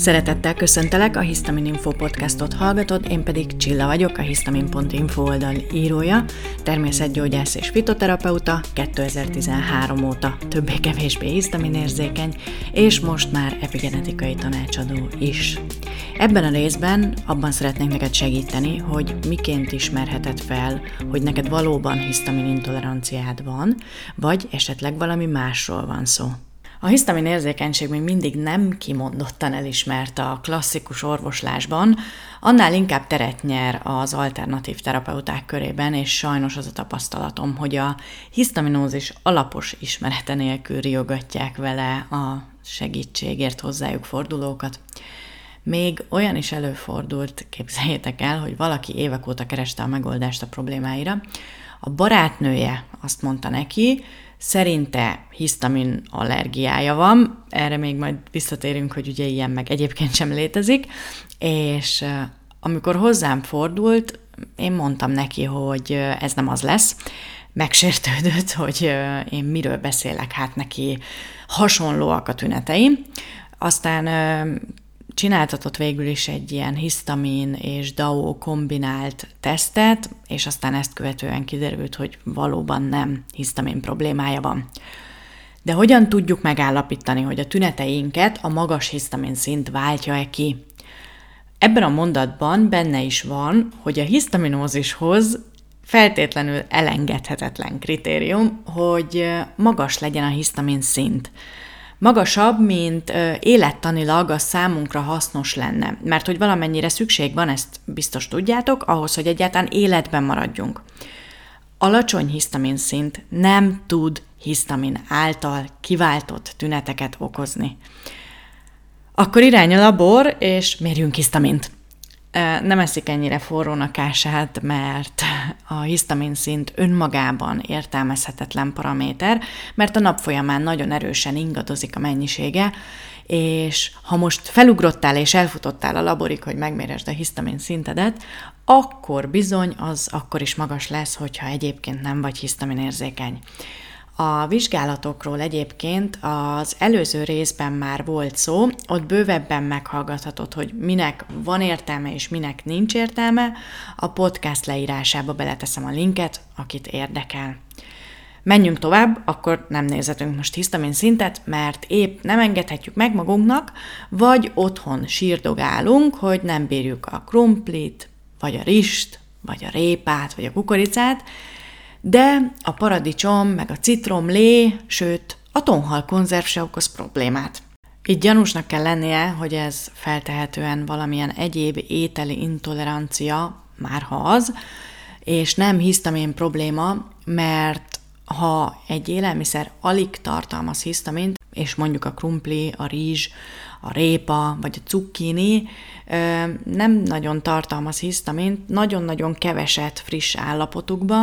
Szeretettel köszöntelek, a Histamin Info podcastot hallgatod, én pedig Csilla vagyok, a histamin.info oldal írója, természetgyógyász és fitoterapeuta, 2013 óta többé-kevésbé érzékeny, és most már epigenetikai tanácsadó is. Ebben a részben abban szeretnék neked segíteni, hogy miként ismerheted fel, hogy neked valóban hisztamin intoleranciád van, vagy esetleg valami másról van szó. A hisztamin érzékenység még mindig nem kimondottan elismert a klasszikus orvoslásban, annál inkább teret nyer az alternatív terapeuták körében, és sajnos az a tapasztalatom, hogy a hisztaminózis alapos ismerete nélkül riogatják vele a segítségért hozzájuk fordulókat. Még olyan is előfordult, képzeljétek el, hogy valaki évek óta kereste a megoldást a problémáira. A barátnője azt mondta neki, szerinte hisztamin allergiája van, erre még majd visszatérünk, hogy ugye ilyen meg egyébként sem létezik, és amikor hozzám fordult, én mondtam neki, hogy ez nem az lesz, megsértődött, hogy én miről beszélek, hát neki hasonlóak a tünetei. Aztán csináltatott végül is egy ilyen hisztamin és DAO kombinált tesztet, és aztán ezt követően kiderült, hogy valóban nem hisztamin problémája van. De hogyan tudjuk megállapítani, hogy a tüneteinket a magas hisztamin szint váltja-e ki? Ebben a mondatban benne is van, hogy a hisztaminózishoz feltétlenül elengedhetetlen kritérium, hogy magas legyen a hisztamin szint magasabb, mint élettanilag a számunkra hasznos lenne. Mert hogy valamennyire szükség van, ezt biztos tudjátok, ahhoz, hogy egyáltalán életben maradjunk. Alacsony hisztamin szint nem tud hisztamin által kiváltott tüneteket okozni. Akkor irány a labor, és mérjünk hisztamint nem eszik ennyire forrónak ását, mert a hisztamin szint önmagában értelmezhetetlen paraméter, mert a nap folyamán nagyon erősen ingadozik a mennyisége, és ha most felugrottál és elfutottál a laborig, hogy megméresd a hisztamin szintedet, akkor bizony az akkor is magas lesz, hogyha egyébként nem vagy hisztamin érzékeny. A vizsgálatokról egyébként az előző részben már volt szó, ott bővebben meghallgathatod, hogy minek van értelme és minek nincs értelme. A podcast leírásába beleteszem a linket, akit érdekel. Menjünk tovább, akkor nem nézhetünk most hisztamin szintet, mert épp nem engedhetjük meg magunknak, vagy otthon sírdogálunk, hogy nem bírjuk a krumplit, vagy a rist, vagy a répát, vagy a kukoricát, de a paradicsom, meg a citromlé, sőt, a tonhal konzerv se okoz problémát. Itt gyanúsnak kell lennie, hogy ez feltehetően valamilyen egyéb ételi intolerancia, már ha az, és nem hisztamin probléma, mert ha egy élelmiszer alig tartalmaz hisztamint, és mondjuk a krumpli, a rizs, a répa vagy a cukkini nem nagyon tartalmaz hisztamint, nagyon-nagyon keveset friss állapotukba,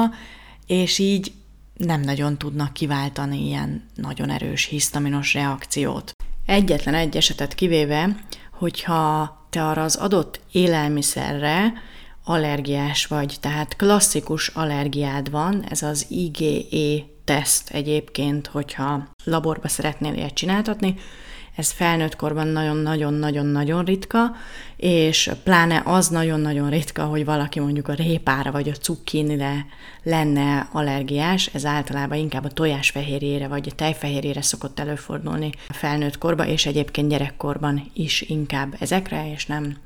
és így nem nagyon tudnak kiváltani ilyen nagyon erős hisztaminos reakciót. Egyetlen egy esetet kivéve, hogyha te arra az adott élelmiszerre allergiás vagy, tehát klasszikus allergiád van, ez az IgE teszt egyébként, hogyha laborba szeretnél ilyet csináltatni, ez felnőtt korban nagyon-nagyon-nagyon-nagyon ritka, és pláne az nagyon-nagyon ritka, hogy valaki mondjuk a répára vagy a cukkinire lenne allergiás, ez általában inkább a tojásfehérjére vagy a tejfehérjére szokott előfordulni a felnőtt korban, és egyébként gyerekkorban is inkább ezekre, és nem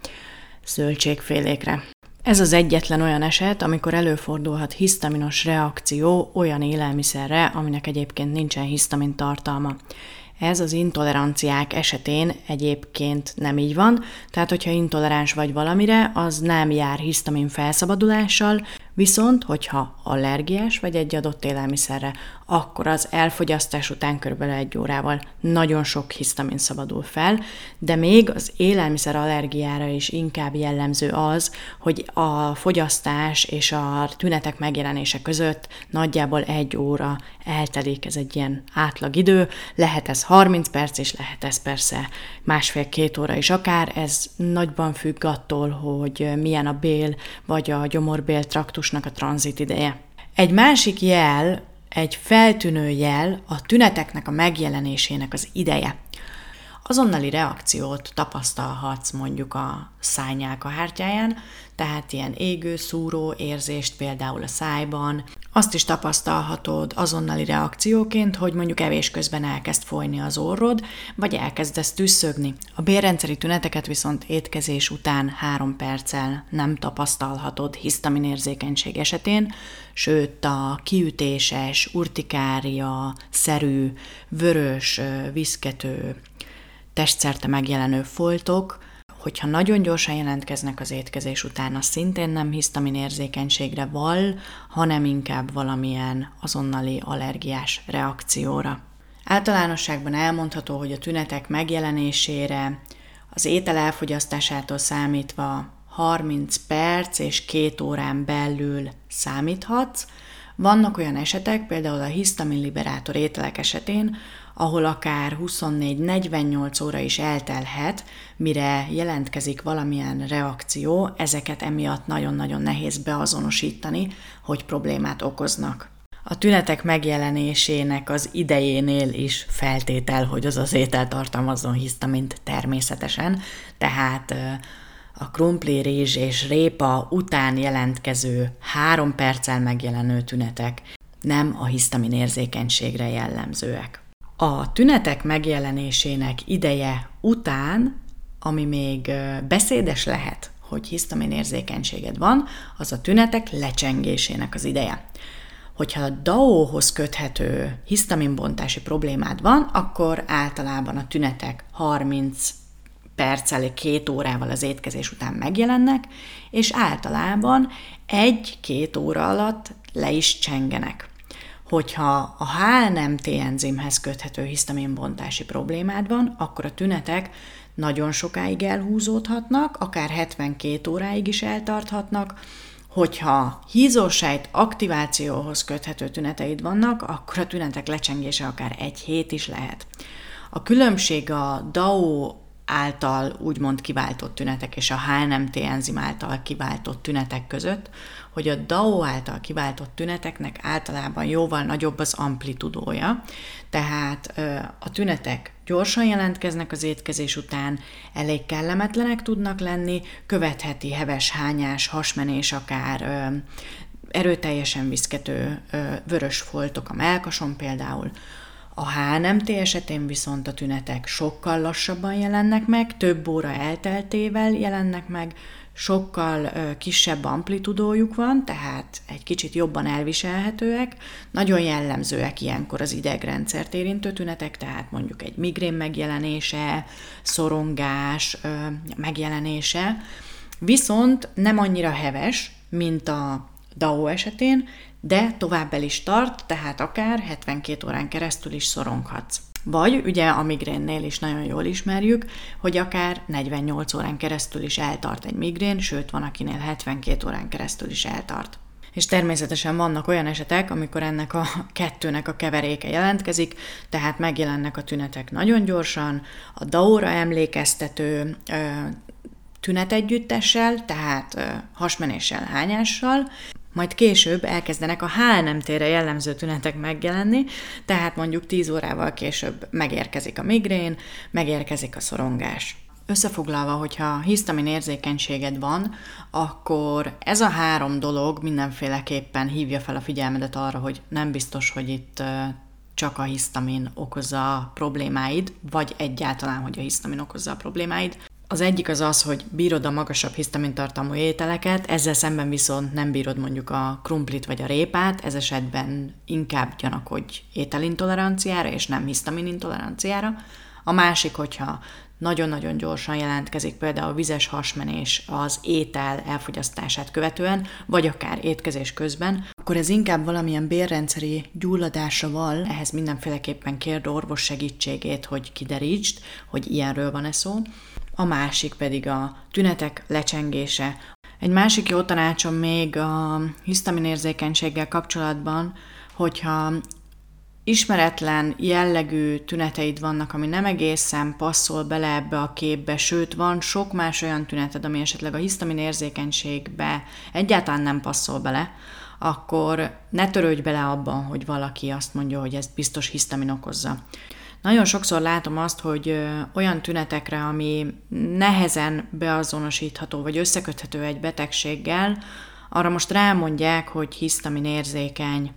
zöldségfélékre. Ez az egyetlen olyan eset, amikor előfordulhat hisztaminos reakció olyan élelmiszerre, aminek egyébként nincsen hisztamin tartalma. Ez az intoleranciák esetén egyébként nem így van, tehát hogyha intoleráns vagy valamire, az nem jár hisztamin felszabadulással, Viszont, hogyha allergiás vagy egy adott élelmiszerre, akkor az elfogyasztás után kb. egy órával nagyon sok hisztamin szabadul fel, de még az élelmiszer allergiára is inkább jellemző az, hogy a fogyasztás és a tünetek megjelenése között nagyjából egy óra eltelik, ez egy ilyen átlag idő, lehet ez 30 perc, és lehet ez persze másfél-két óra is akár, ez nagyban függ attól, hogy milyen a bél vagy a gyomorbél traktus vírusnak a tranzit ideje. Egy másik jel, egy feltűnő jel a tüneteknek a megjelenésének az ideje. azonnali reakciót tapasztalhatsz mondjuk a szányák a hártyáján, tehát ilyen égő, szúró érzést például a szájban. Azt is tapasztalhatod azonnali reakcióként, hogy mondjuk evés közben elkezd folyni az orrod, vagy elkezdesz tüsszögni. A bérrendszeri tüneteket viszont étkezés után három perccel nem tapasztalhatod hisztaminérzékenység esetén, sőt a kiütéses, urtikária, szerű, vörös, viszkető, testszerte megjelenő foltok, hogyha nagyon gyorsan jelentkeznek az étkezés után, az szintén nem hisztamin érzékenységre val, hanem inkább valamilyen azonnali allergiás reakcióra. Általánosságban elmondható, hogy a tünetek megjelenésére az étel elfogyasztásától számítva 30 perc és 2 órán belül számíthatsz. Vannak olyan esetek, például a hisztamin liberátor ételek esetén, ahol akár 24-48 óra is eltelhet, mire jelentkezik valamilyen reakció, ezeket emiatt nagyon-nagyon nehéz beazonosítani, hogy problémát okoznak. A tünetek megjelenésének az idejénél is feltétel, hogy az az étel tartalmazzon hisztamint természetesen, tehát a krumpli, rizs és répa után jelentkező három perccel megjelenő tünetek nem a hisztamin érzékenységre jellemzőek. A tünetek megjelenésének ideje után, ami még beszédes lehet, hogy hisztamin érzékenységed van, az a tünetek lecsengésének az ideje. Hogyha a DAO-hoz köthető hisztaminbontási problémád van, akkor általában a tünetek 30 perccel, két órával az étkezés után megjelennek, és általában egy-két óra alatt le is csengenek hogyha a HNMT enzimhez köthető hisztaminbontási problémád van, akkor a tünetek nagyon sokáig elhúzódhatnak, akár 72 óráig is eltarthatnak, Hogyha hízósejt aktivációhoz köthető tüneteid vannak, akkor a tünetek lecsengése akár egy hét is lehet. A különbség a DAO által úgymond kiváltott tünetek és a HNMT enzim által kiváltott tünetek között, hogy a DAO által kiváltott tüneteknek általában jóval nagyobb az amplitudója, tehát a tünetek gyorsan jelentkeznek az étkezés után, elég kellemetlenek tudnak lenni, követheti heves hányás, hasmenés, akár erőteljesen viszkető vörös foltok a melkason például, a HNMT esetén viszont a tünetek sokkal lassabban jelennek meg, több óra elteltével jelennek meg, sokkal kisebb amplitudójuk van, tehát egy kicsit jobban elviselhetőek, nagyon jellemzőek ilyenkor az idegrendszert érintő tünetek, tehát mondjuk egy migrén megjelenése, szorongás megjelenése, viszont nem annyira heves, mint a DAO esetén, de tovább el is tart, tehát akár 72 órán keresztül is szoronghatsz. Vagy ugye a migrénnél is nagyon jól ismerjük, hogy akár 48 órán keresztül is eltart egy migrén, sőt van akinél 72 órán keresztül is eltart. És természetesen vannak olyan esetek, amikor ennek a kettőnek a keveréke jelentkezik, tehát megjelennek a tünetek nagyon gyorsan, a daóra emlékeztető tünetegyüttessel, tehát hasmenéssel, hányással, majd később elkezdenek a HNMT-re jellemző tünetek megjelenni, tehát mondjuk 10 órával később megérkezik a migrén, megérkezik a szorongás. Összefoglalva, hogyha hisztamin érzékenységed van, akkor ez a három dolog mindenféleképpen hívja fel a figyelmedet arra, hogy nem biztos, hogy itt csak a hisztamin okozza a problémáid, vagy egyáltalán, hogy a hisztamin okozza a problémáid, az egyik az az, hogy bírod a magasabb hisztamintartalmú ételeket, ezzel szemben viszont nem bírod mondjuk a krumplit vagy a répát, ez esetben inkább gyanakodj ételintoleranciára és nem hisztaminintoleranciára. A másik, hogyha nagyon-nagyon gyorsan jelentkezik például a vizes hasmenés az étel elfogyasztását követően, vagy akár étkezés közben, akkor ez inkább valamilyen bérrendszeri gyulladásra val, ehhez mindenféleképpen kérd orvos segítségét, hogy kiderítsd, hogy ilyenről van-e szó a másik pedig a tünetek lecsengése. Egy másik jó tanácsom még a hisztaminérzékenységgel kapcsolatban, hogyha ismeretlen jellegű tüneteid vannak, ami nem egészen passzol bele ebbe a képbe, sőt van sok más olyan tüneted, ami esetleg a hisztamin érzékenységbe egyáltalán nem passzol bele, akkor ne törődj bele abban, hogy valaki azt mondja, hogy ezt biztos hisztamin okozza. Nagyon sokszor látom azt, hogy olyan tünetekre, ami nehezen beazonosítható vagy összeköthető egy betegséggel, arra most rámondják, hogy hisztamin érzékeny,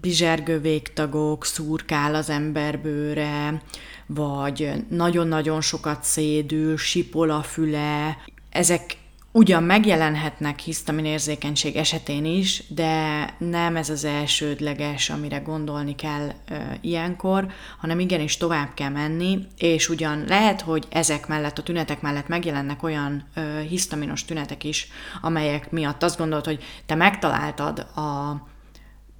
bizsergő végtagok, szurkál az emberbőre, vagy nagyon-nagyon sokat szédül, sipol a füle. Ezek ugyan megjelenhetnek hisztaminérzékenység esetén is, de nem ez az elsődleges, amire gondolni kell e, ilyenkor, hanem igenis tovább kell menni, és ugyan lehet, hogy ezek mellett, a tünetek mellett megjelennek olyan e, hisztaminos tünetek is, amelyek miatt azt gondolod, hogy te megtaláltad a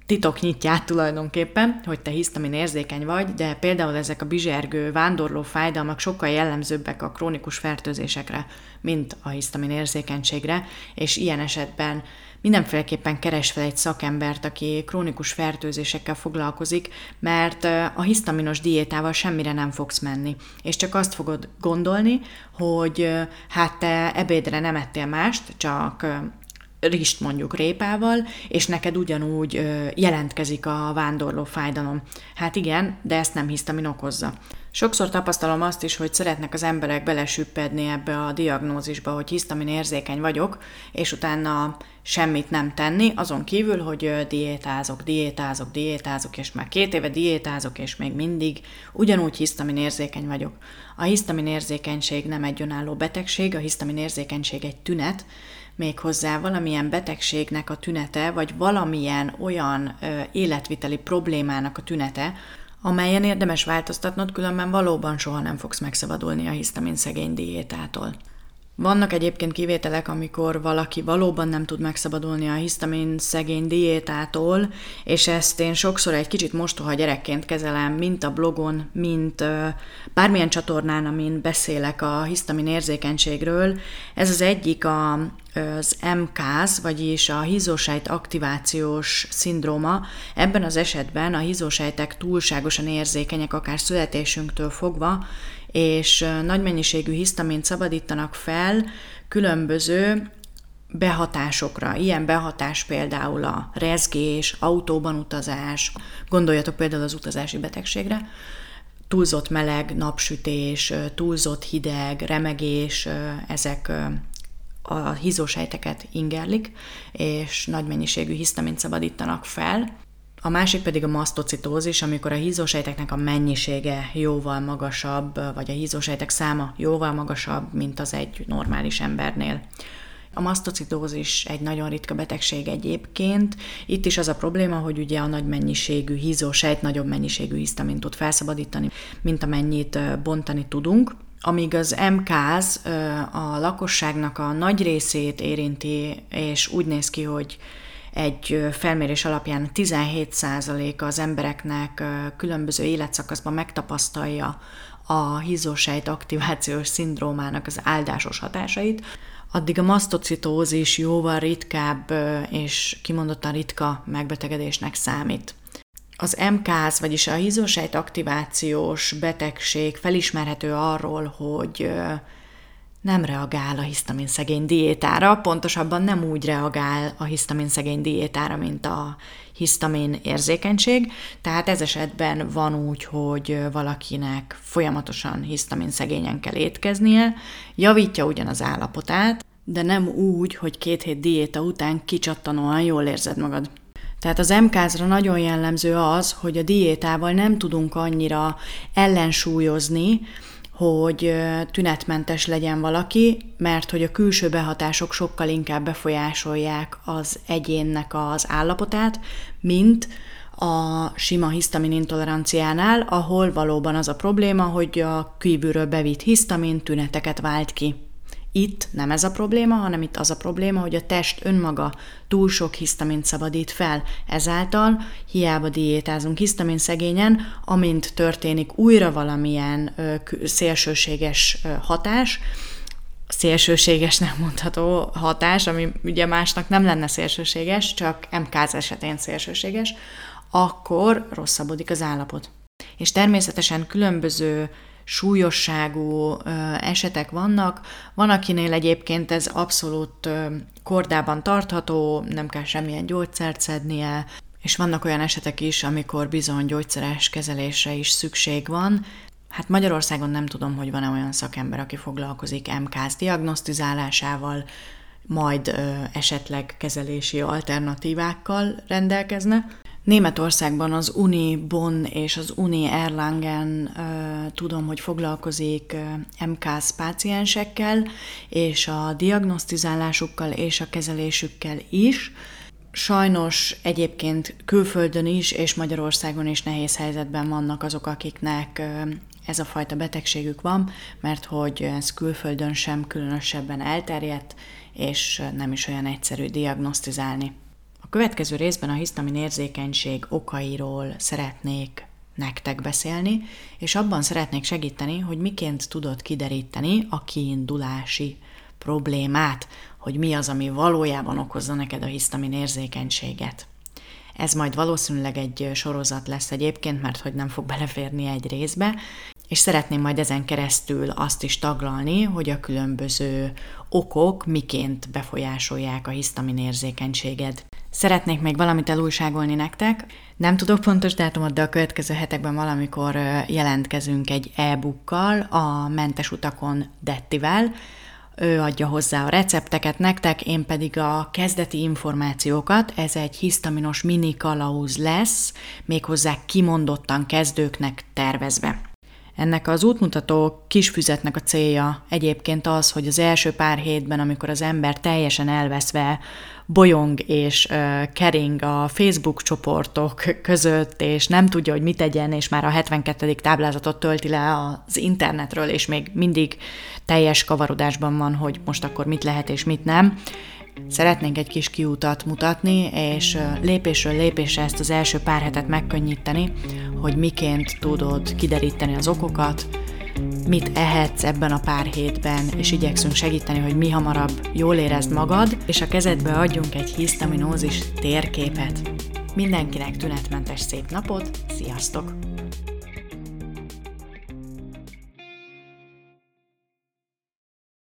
titoknyitját tulajdonképpen, hogy te hisztamin érzékeny vagy, de például ezek a bizsergő, vándorló fájdalmak sokkal jellemzőbbek a krónikus fertőzésekre, mint a hisztamin érzékenységre, és ilyen esetben mindenféleképpen keres fel egy szakembert, aki krónikus fertőzésekkel foglalkozik, mert a hisztaminos diétával semmire nem fogsz menni. És csak azt fogod gondolni, hogy hát te ebédre nem ettél mást, csak rist mondjuk répával, és neked ugyanúgy jelentkezik a vándorló fájdalom. Hát igen, de ezt nem hisztamin okozza. Sokszor tapasztalom azt is, hogy szeretnek az emberek belesüppedni ebbe a diagnózisba, hogy hisztamin érzékeny vagyok, és utána semmit nem tenni, azon kívül, hogy diétázok, diétázok, diétázok, és már két éve diétázok, és még mindig ugyanúgy hisztamin érzékeny vagyok. A hisztamin érzékenység nem egy önálló betegség, a hisztamin érzékenység egy tünet, méghozzá valamilyen betegségnek a tünete, vagy valamilyen olyan életviteli problémának a tünete, amelyen érdemes változtatnod, különben valóban soha nem fogsz megszabadulni a hisztamin szegény diétától. Vannak egyébként kivételek, amikor valaki valóban nem tud megszabadulni a hisztamin szegény diétától, és ezt én sokszor egy kicsit mostoha gyerekként kezelem, mint a blogon, mint bármilyen csatornán, amin beszélek a hisztamin érzékenységről. Ez az egyik a, az MKS, vagyis a hízósejt aktivációs szindróma. Ebben az esetben a hízósejtek túlságosan érzékenyek, akár születésünktől fogva, és nagy mennyiségű hisztamint szabadítanak fel különböző behatásokra. Ilyen behatás például a rezgés, autóban utazás, gondoljatok például az utazási betegségre, túlzott meleg, napsütés, túlzott hideg, remegés, ezek a hízósejteket ingerlik, és nagy mennyiségű hisztamint szabadítanak fel. A másik pedig a masztocitózis, amikor a hízósejteknek a mennyisége jóval magasabb, vagy a hízósejtek száma jóval magasabb, mint az egy normális embernél. A masztocitózis egy nagyon ritka betegség egyébként. Itt is az a probléma, hogy ugye a nagy mennyiségű hízósejt nagyobb mennyiségű hisztamint tud felszabadítani, mint amennyit bontani tudunk. Amíg az MKZ a lakosságnak a nagy részét érinti, és úgy néz ki, hogy egy felmérés alapján 17% az embereknek különböző életszakaszban megtapasztalja a hízósejt aktivációs szindrómának az áldásos hatásait, addig a masztocitózis jóval ritkább és kimondottan ritka megbetegedésnek számít. Az MKS, vagyis a hízósejt aktivációs betegség felismerhető arról, hogy nem reagál a hisztamin szegény diétára, pontosabban nem úgy reagál a hisztamin szegény diétára, mint a hisztamin érzékenység, tehát ez esetben van úgy, hogy valakinek folyamatosan hisztamin szegényen kell étkeznie, javítja ugyan az állapotát, de nem úgy, hogy két hét diéta után kicsattanóan jól érzed magad. Tehát az MKZ-ra nagyon jellemző az, hogy a diétával nem tudunk annyira ellensúlyozni, hogy tünetmentes legyen valaki, mert hogy a külső behatások sokkal inkább befolyásolják az egyénnek az állapotát, mint a sima hisztamin intoleranciánál, ahol valóban az a probléma, hogy a kívülről bevitt hisztamin tüneteket vált ki. Itt nem ez a probléma, hanem itt az a probléma, hogy a test önmaga túl sok hisztamint szabadít fel. Ezáltal hiába diétázunk hisztamin szegényen, amint történik újra valamilyen ö, szélsőséges ö, hatás, szélsőséges nem mondható hatás, ami ugye másnak nem lenne szélsőséges, csak MKZ esetén szélsőséges, akkor rosszabbodik az állapot. És természetesen különböző súlyosságú esetek vannak. Van, akinél egyébként ez abszolút kordában tartható, nem kell semmilyen gyógyszert szednie, és vannak olyan esetek is, amikor bizony gyógyszeres kezelésre is szükség van, Hát Magyarországon nem tudom, hogy van-e olyan szakember, aki foglalkozik MKS diagnosztizálásával, majd ö, esetleg kezelési alternatívákkal rendelkezne. Németországban az Uni Bonn és az Uni Erlangen tudom, hogy foglalkozik MKS páciensekkel, és a diagnosztizálásukkal és a kezelésükkel is. Sajnos egyébként külföldön is és Magyarországon is nehéz helyzetben vannak azok, akiknek ez a fajta betegségük van, mert hogy ez külföldön sem különösebben elterjedt, és nem is olyan egyszerű diagnosztizálni következő részben a hisztamin érzékenység okairól szeretnék nektek beszélni, és abban szeretnék segíteni, hogy miként tudod kideríteni a kiindulási problémát, hogy mi az, ami valójában okozza neked a hisztamin érzékenységet. Ez majd valószínűleg egy sorozat lesz egyébként, mert hogy nem fog beleférni egy részbe, és szeretném majd ezen keresztül azt is taglalni, hogy a különböző okok miként befolyásolják a hisztamin érzékenységed. Szeretnék még valamit elújságolni nektek. Nem tudok pontos dátumot, de a következő hetekben valamikor jelentkezünk egy e-bookkal, a Mentes utakon Dettivel. Ő adja hozzá a recepteket nektek, én pedig a kezdeti információkat, ez egy hisztaminos mini kalauz lesz, méghozzá kimondottan kezdőknek tervezve. Ennek az útmutató kisfüzetnek a célja egyébként az, hogy az első pár hétben, amikor az ember teljesen elveszve bolyong és kering a Facebook csoportok között, és nem tudja, hogy mit tegyen, és már a 72. táblázatot tölti le az internetről, és még mindig teljes kavarodásban van, hogy most akkor mit lehet és mit nem. Szeretnénk egy kis kiutat mutatni, és lépésről lépésre ezt az első pár hetet megkönnyíteni, hogy miként tudod kideríteni az okokat, mit ehetsz ebben a pár hétben, és igyekszünk segíteni, hogy mi hamarabb jól érezd magad, és a kezedbe adjunk egy hisztaminózis térképet. Mindenkinek tünetmentes szép napot, sziasztok!